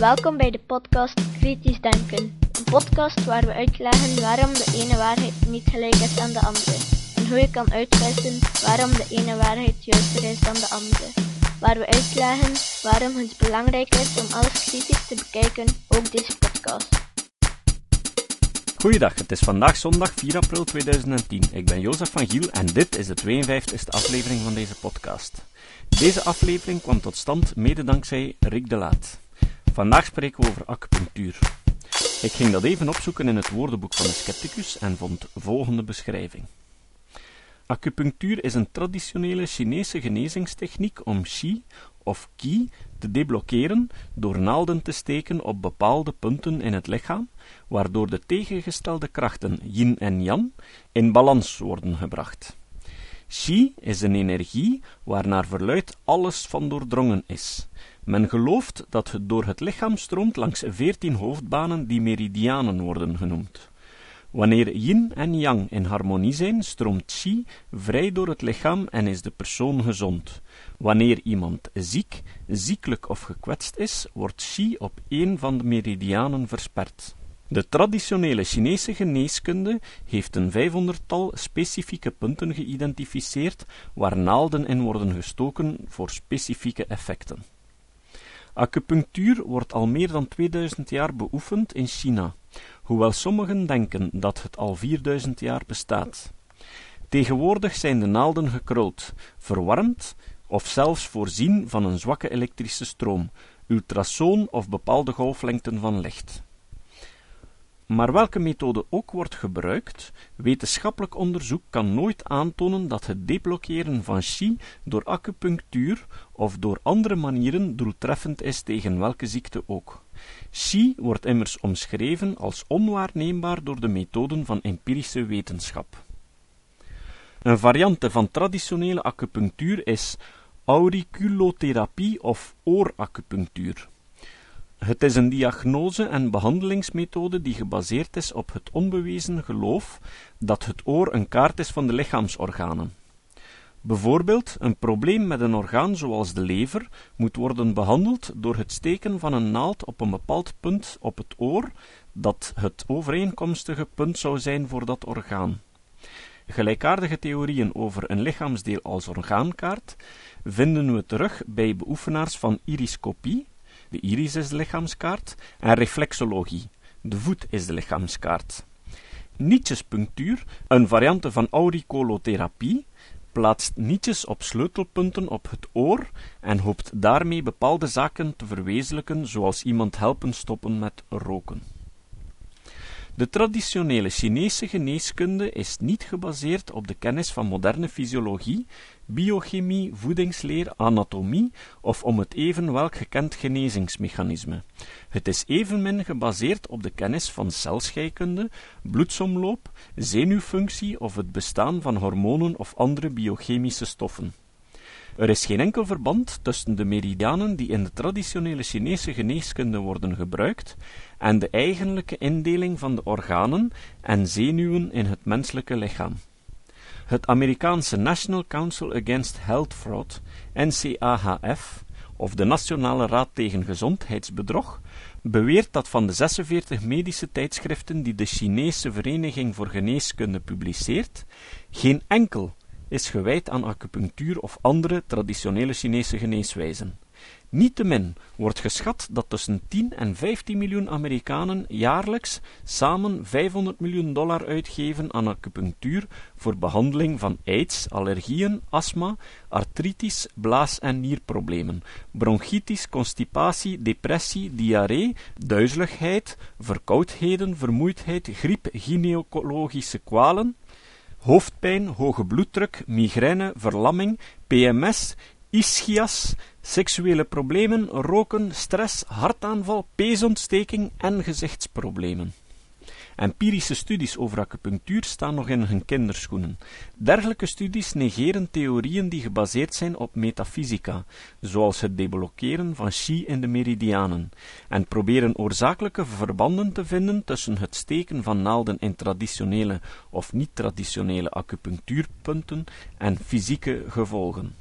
Welkom bij de podcast Kritisch Denken. Een podcast waar we uitleggen waarom de ene waarheid niet gelijk is aan de andere. En hoe je kan uitwissen waarom de ene waarheid juister is dan de andere. Waar we uitleggen waarom het belangrijk is om alles kritisch te bekijken, ook deze podcast. Goeiedag, het is vandaag zondag 4 april 2010. Ik ben Jozef van Giel en dit is de 52e aflevering van deze podcast. Deze aflevering kwam tot stand mede dankzij Rick de Laat. Vandaag spreken we over acupunctuur. Ik ging dat even opzoeken in het woordenboek van de scepticus en vond volgende beschrijving. Acupunctuur is een traditionele Chinese genezingstechniek om qi of qi te deblokkeren door naalden te steken op bepaalde punten in het lichaam, waardoor de tegengestelde krachten yin en yang in balans worden gebracht. Qi is een energie waarnaar verluid alles van doordrongen is. Men gelooft dat het door het lichaam stroomt langs veertien hoofdbanen die meridianen worden genoemd. Wanneer yin en yang in harmonie zijn, stroomt qi vrij door het lichaam en is de persoon gezond. Wanneer iemand ziek, ziekelijk of gekwetst is, wordt qi op een van de meridianen versperd. De traditionele Chinese geneeskunde heeft een vijfhonderdtal specifieke punten geïdentificeerd waar naalden in worden gestoken voor specifieke effecten. Acupunctuur wordt al meer dan 2000 jaar beoefend in China, hoewel sommigen denken dat het al 4000 jaar bestaat. Tegenwoordig zijn de naalden gekruld, verwarmd of zelfs voorzien van een zwakke elektrische stroom, ultrasoon of bepaalde golflengten van licht. Maar welke methode ook wordt gebruikt, wetenschappelijk onderzoek kan nooit aantonen dat het deblokkeren van chi door acupunctuur of door andere manieren doeltreffend is tegen welke ziekte ook. Chi wordt immers omschreven als onwaarneembaar door de methoden van empirische wetenschap. Een variante van traditionele acupunctuur is auriculotherapie of ooracupunctuur. Het is een diagnose- en behandelingsmethode die gebaseerd is op het onbewezen geloof dat het oor een kaart is van de lichaamsorganen. Bijvoorbeeld, een probleem met een orgaan zoals de lever moet worden behandeld door het steken van een naald op een bepaald punt op het oor, dat het overeenkomstige punt zou zijn voor dat orgaan. Gelijkaardige theorieën over een lichaamsdeel als orgaankaart vinden we terug bij beoefenaars van iriscopie, de iris is de lichaamskaart, en reflexologie, de voet is de lichaamskaart. Nietjespunctuur, een variante van auriculotherapie, plaatst nietjes op sleutelpunten op het oor en hoopt daarmee bepaalde zaken te verwezenlijken, zoals iemand helpen stoppen met roken. De traditionele Chinese geneeskunde is niet gebaseerd op de kennis van moderne fysiologie, biochemie, voedingsleer, anatomie of om het even welk gekend genezingsmechanisme. Het is evenmin gebaseerd op de kennis van celscheikunde, bloedsomloop, zenuwfunctie of het bestaan van hormonen of andere biochemische stoffen. Er is geen enkel verband tussen de meridianen die in de traditionele Chinese geneeskunde worden gebruikt en de eigenlijke indeling van de organen en zenuwen in het menselijke lichaam. Het Amerikaanse National Council Against Health Fraud, NCAHF, of de Nationale Raad tegen Gezondheidsbedrog, beweert dat van de 46 medische tijdschriften die de Chinese Vereniging voor Geneeskunde publiceert, geen enkel is gewijd aan acupunctuur of andere traditionele Chinese geneeswijzen. Niettemin wordt geschat dat tussen 10 en 15 miljoen Amerikanen jaarlijks samen 500 miljoen dollar uitgeven aan acupunctuur voor behandeling van aids, allergieën, astma, artritis, blaas- en nierproblemen, bronchitis, constipatie, depressie, diarree, duizeligheid, verkoudheden, vermoeidheid, griep, gynaecologische kwalen, hoofdpijn, hoge bloeddruk, migraine, verlamming, PMS, ischias, seksuele problemen, roken, stress, hartaanval, peesontsteking en gezichtsproblemen. Empirische studies over acupunctuur staan nog in hun kinderschoenen. Dergelijke studies negeren theorieën die gebaseerd zijn op metafysica, zoals het deblokkeren van chi in de meridianen, en proberen oorzakelijke verbanden te vinden tussen het steken van naalden in traditionele of niet-traditionele acupunctuurpunten en fysieke gevolgen.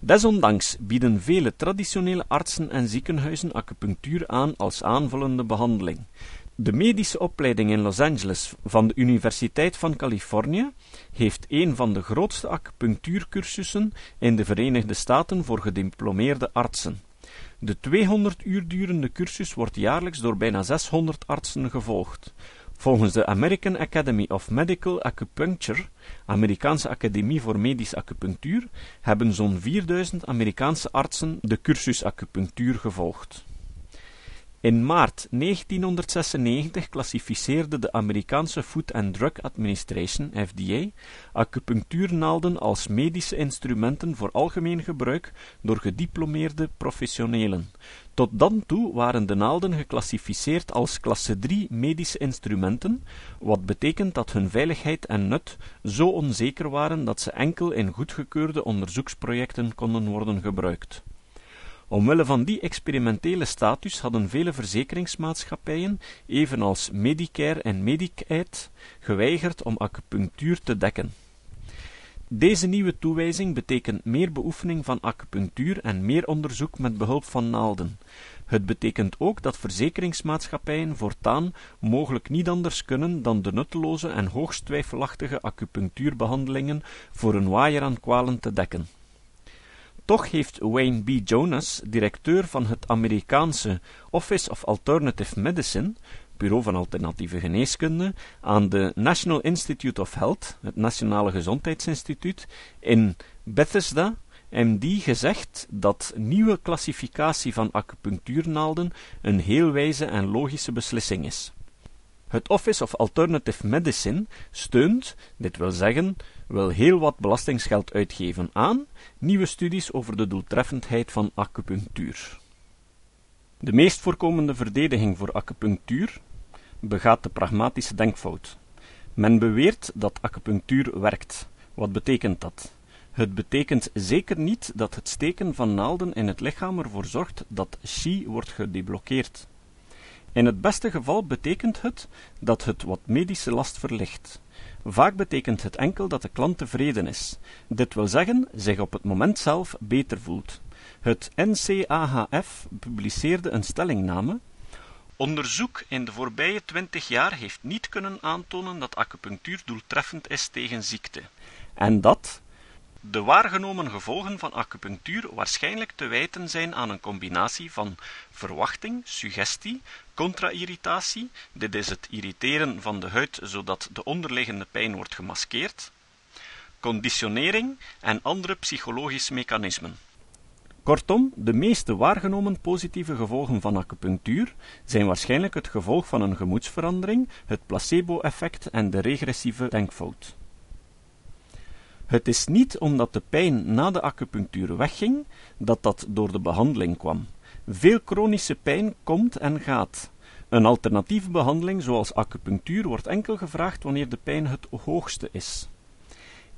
Desondanks bieden vele traditionele artsen en ziekenhuizen acupunctuur aan als aanvullende behandeling. De medische opleiding in Los Angeles van de Universiteit van Californië heeft een van de grootste acupunctuurcursussen in de Verenigde Staten voor gediplomeerde artsen. De 200 uur durende cursus wordt jaarlijks door bijna 600 artsen gevolgd. Volgens de American Academy of Medical Acupuncture, Amerikaanse Academie voor Medische Acupunctuur, hebben zo'n 4000 Amerikaanse artsen de cursus acupunctuur gevolgd. In maart 1996 klassificeerde de Amerikaanse Food and Drug Administration (FDA) acupunctuurnaalden als medische instrumenten voor algemeen gebruik door gediplomeerde professionelen. Tot dan toe waren de naalden geclassificeerd als klasse 3 medische instrumenten, wat betekent dat hun veiligheid en nut zo onzeker waren dat ze enkel in goedgekeurde onderzoeksprojecten konden worden gebruikt. Omwille van die experimentele status hadden vele verzekeringsmaatschappijen, evenals Medicare en Medicaid, geweigerd om acupunctuur te dekken. Deze nieuwe toewijzing betekent meer beoefening van acupunctuur en meer onderzoek met behulp van naalden. Het betekent ook dat verzekeringsmaatschappijen voortaan mogelijk niet anders kunnen dan de nutteloze en hoogst twijfelachtige acupunctuurbehandelingen voor een waaier aan kwalen te dekken. Toch heeft Wayne B. Jonas, directeur van het Amerikaanse Office of Alternative Medicine, Bureau van Alternatieve Geneeskunde, aan de National Institute of Health, het Nationale Gezondheidsinstituut, in Bethesda, MD gezegd dat nieuwe klassificatie van acupunctuurnaalden een heel wijze en logische beslissing is. Het Office of Alternative Medicine steunt, dit wil zeggen, wil heel wat belastingsgeld uitgeven aan nieuwe studies over de doeltreffendheid van acupunctuur. De meest voorkomende verdediging voor acupunctuur begaat de pragmatische denkfout. Men beweert dat acupunctuur werkt. Wat betekent dat? Het betekent zeker niet dat het steken van naalden in het lichaam ervoor zorgt dat chi wordt gedeblokkeerd. In het beste geval betekent het dat het wat medische last verlicht. Vaak betekent het enkel dat de klant tevreden is, dit wil zeggen zich op het moment zelf beter voelt. Het NCAHF publiceerde een stellingname. Onderzoek in de voorbije twintig jaar heeft niet kunnen aantonen dat acupunctuur doeltreffend is tegen ziekte. En dat, de waargenomen gevolgen van acupunctuur waarschijnlijk te wijten zijn aan een combinatie van verwachting, suggestie, contra-irritatie, dit is het irriteren van de huid zodat de onderliggende pijn wordt gemaskeerd, conditionering en andere psychologische mechanismen. Kortom, de meeste waargenomen positieve gevolgen van acupunctuur zijn waarschijnlijk het gevolg van een gemoedsverandering, het placebo-effect en de regressieve denkfout. Het is niet omdat de pijn na de acupunctuur wegging, dat dat door de behandeling kwam. Veel chronische pijn komt en gaat. Een alternatieve behandeling zoals acupunctuur wordt enkel gevraagd wanneer de pijn het hoogste is.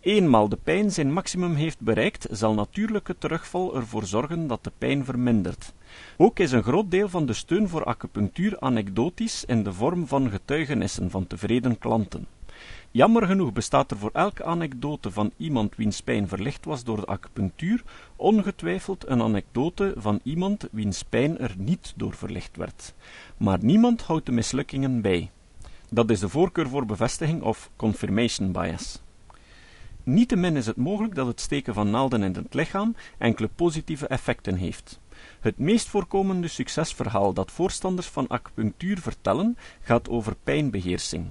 Eenmaal de pijn zijn maximum heeft bereikt, zal natuurlijke terugval ervoor zorgen dat de pijn vermindert. Ook is een groot deel van de steun voor acupunctuur anekdotisch in de vorm van getuigenissen van tevreden klanten. Jammer genoeg bestaat er voor elke anekdote van iemand wiens pijn verlicht was door de acupunctuur ongetwijfeld een anekdote van iemand wiens pijn er niet door verlicht werd. Maar niemand houdt de mislukkingen bij. Dat is de voorkeur voor bevestiging of confirmation bias. Niettemin is het mogelijk dat het steken van naalden in het lichaam enkele positieve effecten heeft. Het meest voorkomende succesverhaal dat voorstanders van acupunctuur vertellen, gaat over pijnbeheersing.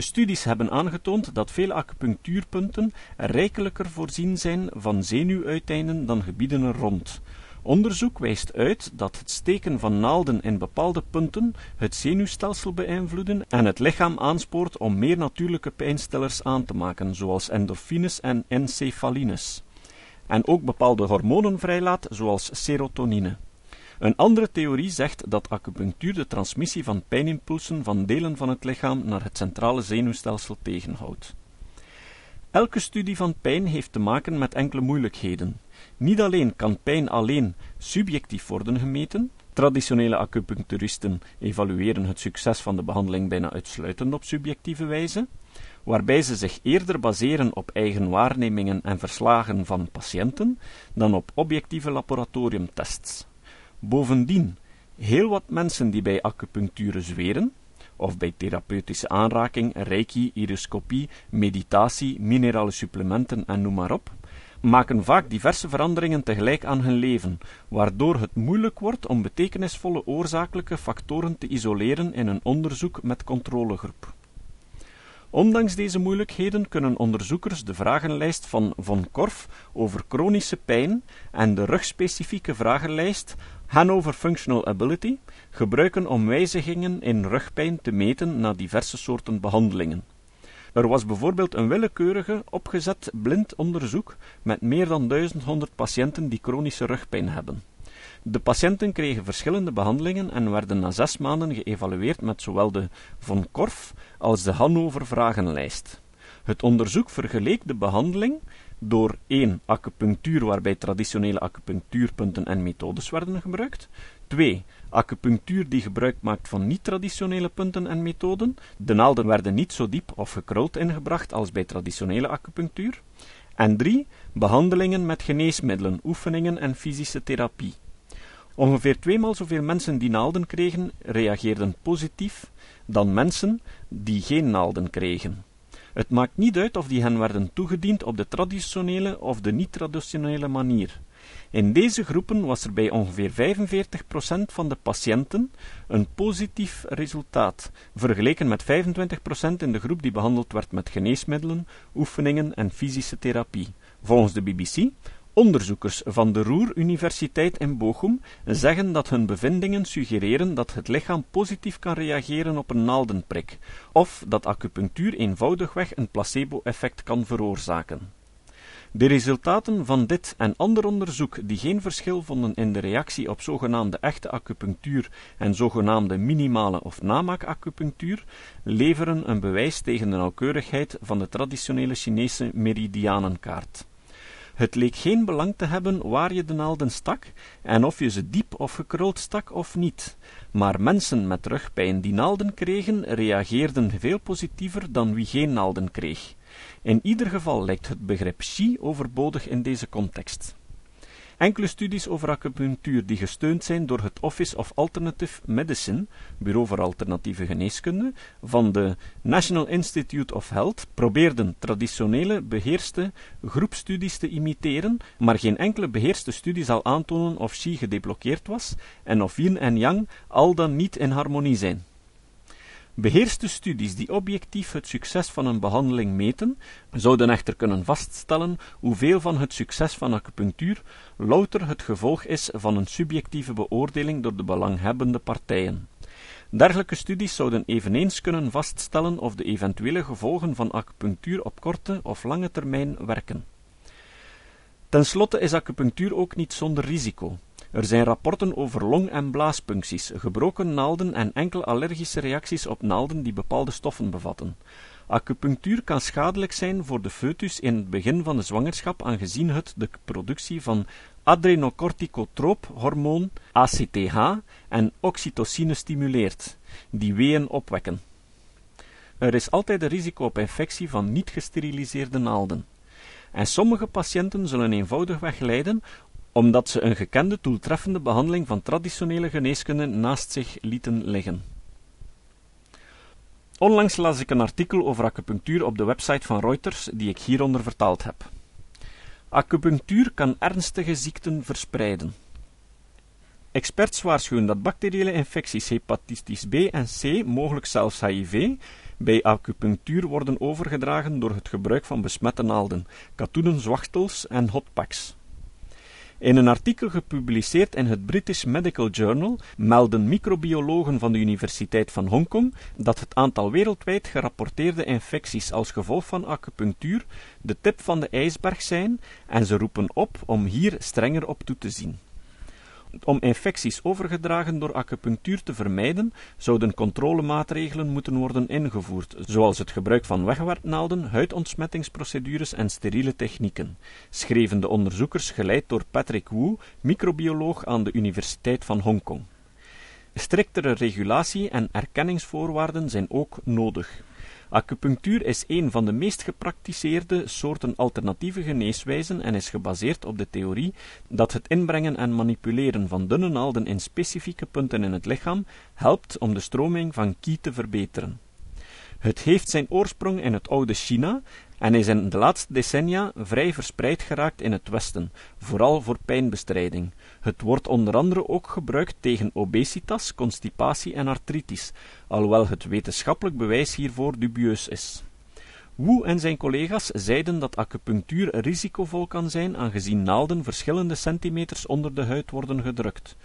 Studies hebben aangetoond dat veel acupunctuurpunten rijkelijker voorzien zijn van zenuwuiteinden dan gebieden er rond. Onderzoek wijst uit dat het steken van naalden in bepaalde punten het zenuwstelsel beïnvloeden en het lichaam aanspoort om meer natuurlijke pijnstillers aan te maken, zoals endorfines en encefalines, en ook bepaalde hormonen vrijlaat, zoals serotonine. Een andere theorie zegt dat acupunctuur de transmissie van pijnimpulsen van delen van het lichaam naar het centrale zenuwstelsel tegenhoudt. Elke studie van pijn heeft te maken met enkele moeilijkheden. Niet alleen kan pijn alleen subjectief worden gemeten, traditionele acupuncturisten evalueren het succes van de behandeling bijna uitsluitend op subjectieve wijze, waarbij ze zich eerder baseren op eigen waarnemingen en verslagen van patiënten dan op objectieve laboratoriumtests. Bovendien, heel wat mensen die bij acupunctuur zweren, of bij therapeutische aanraking, reiki, iriscopie, meditatie, minerale supplementen en noem maar op, maken vaak diverse veranderingen tegelijk aan hun leven, waardoor het moeilijk wordt om betekenisvolle oorzakelijke factoren te isoleren in een onderzoek met controlegroep. Ondanks deze moeilijkheden kunnen onderzoekers de vragenlijst van Von Korf over chronische pijn en de rugspecifieke vragenlijst Hanover Functional Ability gebruiken om wijzigingen in rugpijn te meten na diverse soorten behandelingen. Er was bijvoorbeeld een willekeurige, opgezet blind onderzoek met meer dan 1100 patiënten die chronische rugpijn hebben. De patiënten kregen verschillende behandelingen en werden na zes maanden geëvalueerd met zowel de Von Korf als de Hannover vragenlijst. Het onderzoek vergeleek de behandeling door 1. acupunctuur waarbij traditionele acupunctuurpunten en methodes werden gebruikt, 2. acupunctuur die gebruik maakt van niet-traditionele punten en methoden, de naalden werden niet zo diep of gekruld ingebracht als bij traditionele acupunctuur, en 3. behandelingen met geneesmiddelen, oefeningen en fysische therapie. Ongeveer tweemaal zoveel mensen die naalden kregen, reageerden positief dan mensen die geen naalden kregen. Het maakt niet uit of die hen werden toegediend op de traditionele of de niet-traditionele manier. In deze groepen was er bij ongeveer 45% van de patiënten een positief resultaat, vergeleken met 25% in de groep die behandeld werd met geneesmiddelen, oefeningen en fysische therapie. Volgens de BBC Onderzoekers van de Ruhr Universiteit in Bochum zeggen dat hun bevindingen suggereren dat het lichaam positief kan reageren op een naaldenprik, of dat acupunctuur eenvoudigweg een placebo-effect kan veroorzaken. De resultaten van dit en ander onderzoek die geen verschil vonden in de reactie op zogenaamde echte acupunctuur en zogenaamde minimale of namaakacupunctuur, leveren een bewijs tegen de nauwkeurigheid van de traditionele Chinese meridianenkaart. Het leek geen belang te hebben waar je de naalden stak en of je ze diep of gekruld stak of niet. Maar mensen met rugpijn die naalden kregen, reageerden veel positiever dan wie geen naalden kreeg. In ieder geval lijkt het begrip chi overbodig in deze context. Enkele studies over acupunctuur die gesteund zijn door het Office of Alternative Medicine, Bureau voor Alternatieve Geneeskunde, van de National Institute of Health, probeerden traditionele beheerste groepstudies te imiteren, maar geen enkele beheerste studie zal aantonen of Qi gedeblokkeerd was en of yin en yang al dan niet in harmonie zijn. Beheerste studies die objectief het succes van een behandeling meten, zouden echter kunnen vaststellen hoeveel van het succes van acupunctuur louter het gevolg is van een subjectieve beoordeling door de belanghebbende partijen. Dergelijke studies zouden eveneens kunnen vaststellen of de eventuele gevolgen van acupunctuur op korte of lange termijn werken. Ten slotte is acupunctuur ook niet zonder risico. Er zijn rapporten over long- en blaaspuncties, gebroken naalden en enkele allergische reacties op naalden die bepaalde stoffen bevatten. Acupunctuur kan schadelijk zijn voor de foetus in het begin van de zwangerschap, aangezien het de productie van adrenocorticotroop-hormoon ACTH en oxytocine stimuleert, die weeën opwekken. Er is altijd een risico op infectie van niet gesteriliseerde naalden. En sommige patiënten zullen eenvoudigweg lijden omdat ze een gekende doeltreffende behandeling van traditionele geneeskunde naast zich lieten liggen. Onlangs las ik een artikel over acupunctuur op de website van Reuters, die ik hieronder vertaald heb. Acupunctuur kan ernstige ziekten verspreiden. Experts waarschuwen dat bacteriële infecties hepatitis B en C, mogelijk zelfs HIV, bij acupunctuur worden overgedragen door het gebruik van besmette naalden, katoenen zwachtels en hotpacks. In een artikel gepubliceerd in het British Medical Journal melden microbiologen van de Universiteit van Hongkong dat het aantal wereldwijd gerapporteerde infecties als gevolg van acupunctuur de tip van de ijsberg zijn en ze roepen op om hier strenger op toe te zien. Om infecties overgedragen door acupunctuur te vermijden, zouden controlemaatregelen moeten worden ingevoerd, zoals het gebruik van wegwerpnaalden, huidontsmettingsprocedures en steriele technieken, schreven de onderzoekers geleid door Patrick Wu, microbioloog aan de Universiteit van Hongkong. Striktere regulatie en erkenningsvoorwaarden zijn ook nodig. Acupunctuur is een van de meest gepraktiseerde soorten alternatieve geneeswijzen en is gebaseerd op de theorie dat het inbrengen en manipuleren van dunne naalden in specifieke punten in het lichaam helpt om de stroming van ki te verbeteren. Het heeft zijn oorsprong in het oude China en is in de laatste decennia vrij verspreid geraakt in het Westen, vooral voor pijnbestrijding. Het wordt onder andere ook gebruikt tegen obesitas, constipatie en artritis, alhoewel het wetenschappelijk bewijs hiervoor dubieus is. Wu en zijn collega's zeiden dat acupunctuur risicovol kan zijn aangezien naalden verschillende centimeters onder de huid worden gedrukt.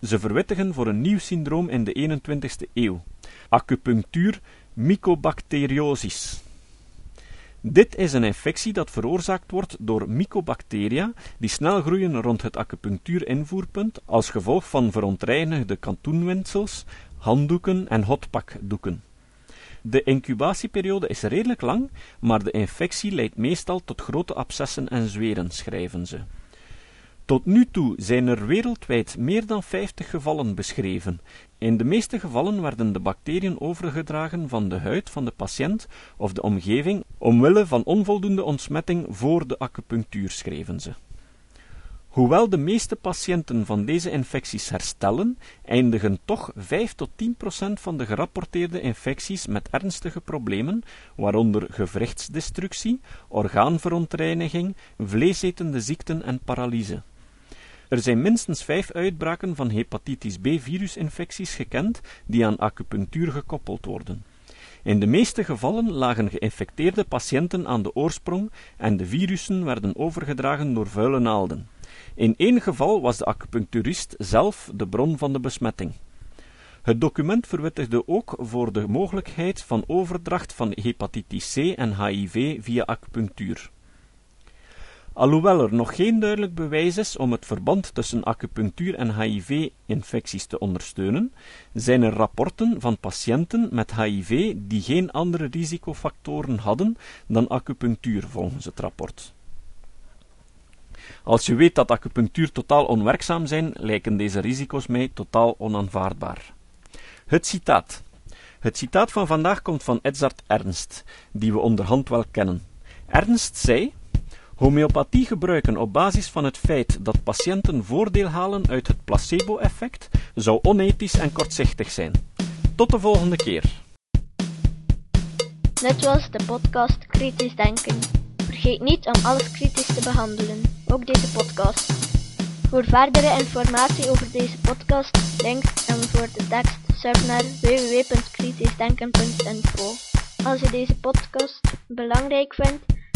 Ze verwittigen voor een nieuw syndroom in de 21ste eeuw. Acupunctuur mycobacteriosis. Dit is een infectie dat veroorzaakt wordt door mycobacteria die snel groeien rond het acupunctuurinvoerpunt als gevolg van verontreinigde katoenwindsels, handdoeken en hotpakdoeken. De incubatieperiode is redelijk lang, maar de infectie leidt meestal tot grote abscessen en zweren, schrijven ze. Tot nu toe zijn er wereldwijd meer dan 50 gevallen beschreven. In de meeste gevallen werden de bacteriën overgedragen van de huid van de patiënt of de omgeving omwille van onvoldoende ontsmetting voor de acupunctuur, schreven ze. Hoewel de meeste patiënten van deze infecties herstellen, eindigen toch 5 tot 10 procent van de gerapporteerde infecties met ernstige problemen, waaronder gewrichtsdestructie, orgaanverontreiniging, vleesetende ziekten en paralyse. Er zijn minstens vijf uitbraken van hepatitis B-virusinfecties gekend die aan acupunctuur gekoppeld worden. In de meeste gevallen lagen geïnfecteerde patiënten aan de oorsprong en de virussen werden overgedragen door vuile naalden. In één geval was de acupuncturist zelf de bron van de besmetting. Het document verwittigde ook voor de mogelijkheid van overdracht van hepatitis C en HIV via acupunctuur. Alhoewel er nog geen duidelijk bewijs is om het verband tussen acupunctuur en HIV-infecties te ondersteunen, zijn er rapporten van patiënten met HIV die geen andere risicofactoren hadden dan acupunctuur volgens het rapport. Als je weet dat acupunctuur totaal onwerkzaam zijn, lijken deze risico's mij totaal onaanvaardbaar. Het citaat. Het citaat van vandaag komt van Edzard Ernst, die we onderhand wel kennen. Ernst zei Homeopathie gebruiken op basis van het feit dat patiënten voordeel halen uit het placebo-effect zou onethisch en kortzichtig zijn. Tot de volgende keer. Net was de podcast Kritisch Denken. Vergeet niet om alles kritisch te behandelen, ook deze podcast. Voor verdere informatie over deze podcast, links en voor de tekst, surf naar www.kritischdenken.info. Als je deze podcast belangrijk vindt,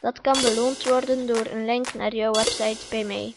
Dat kan beloond worden door een link naar jouw website bij mij.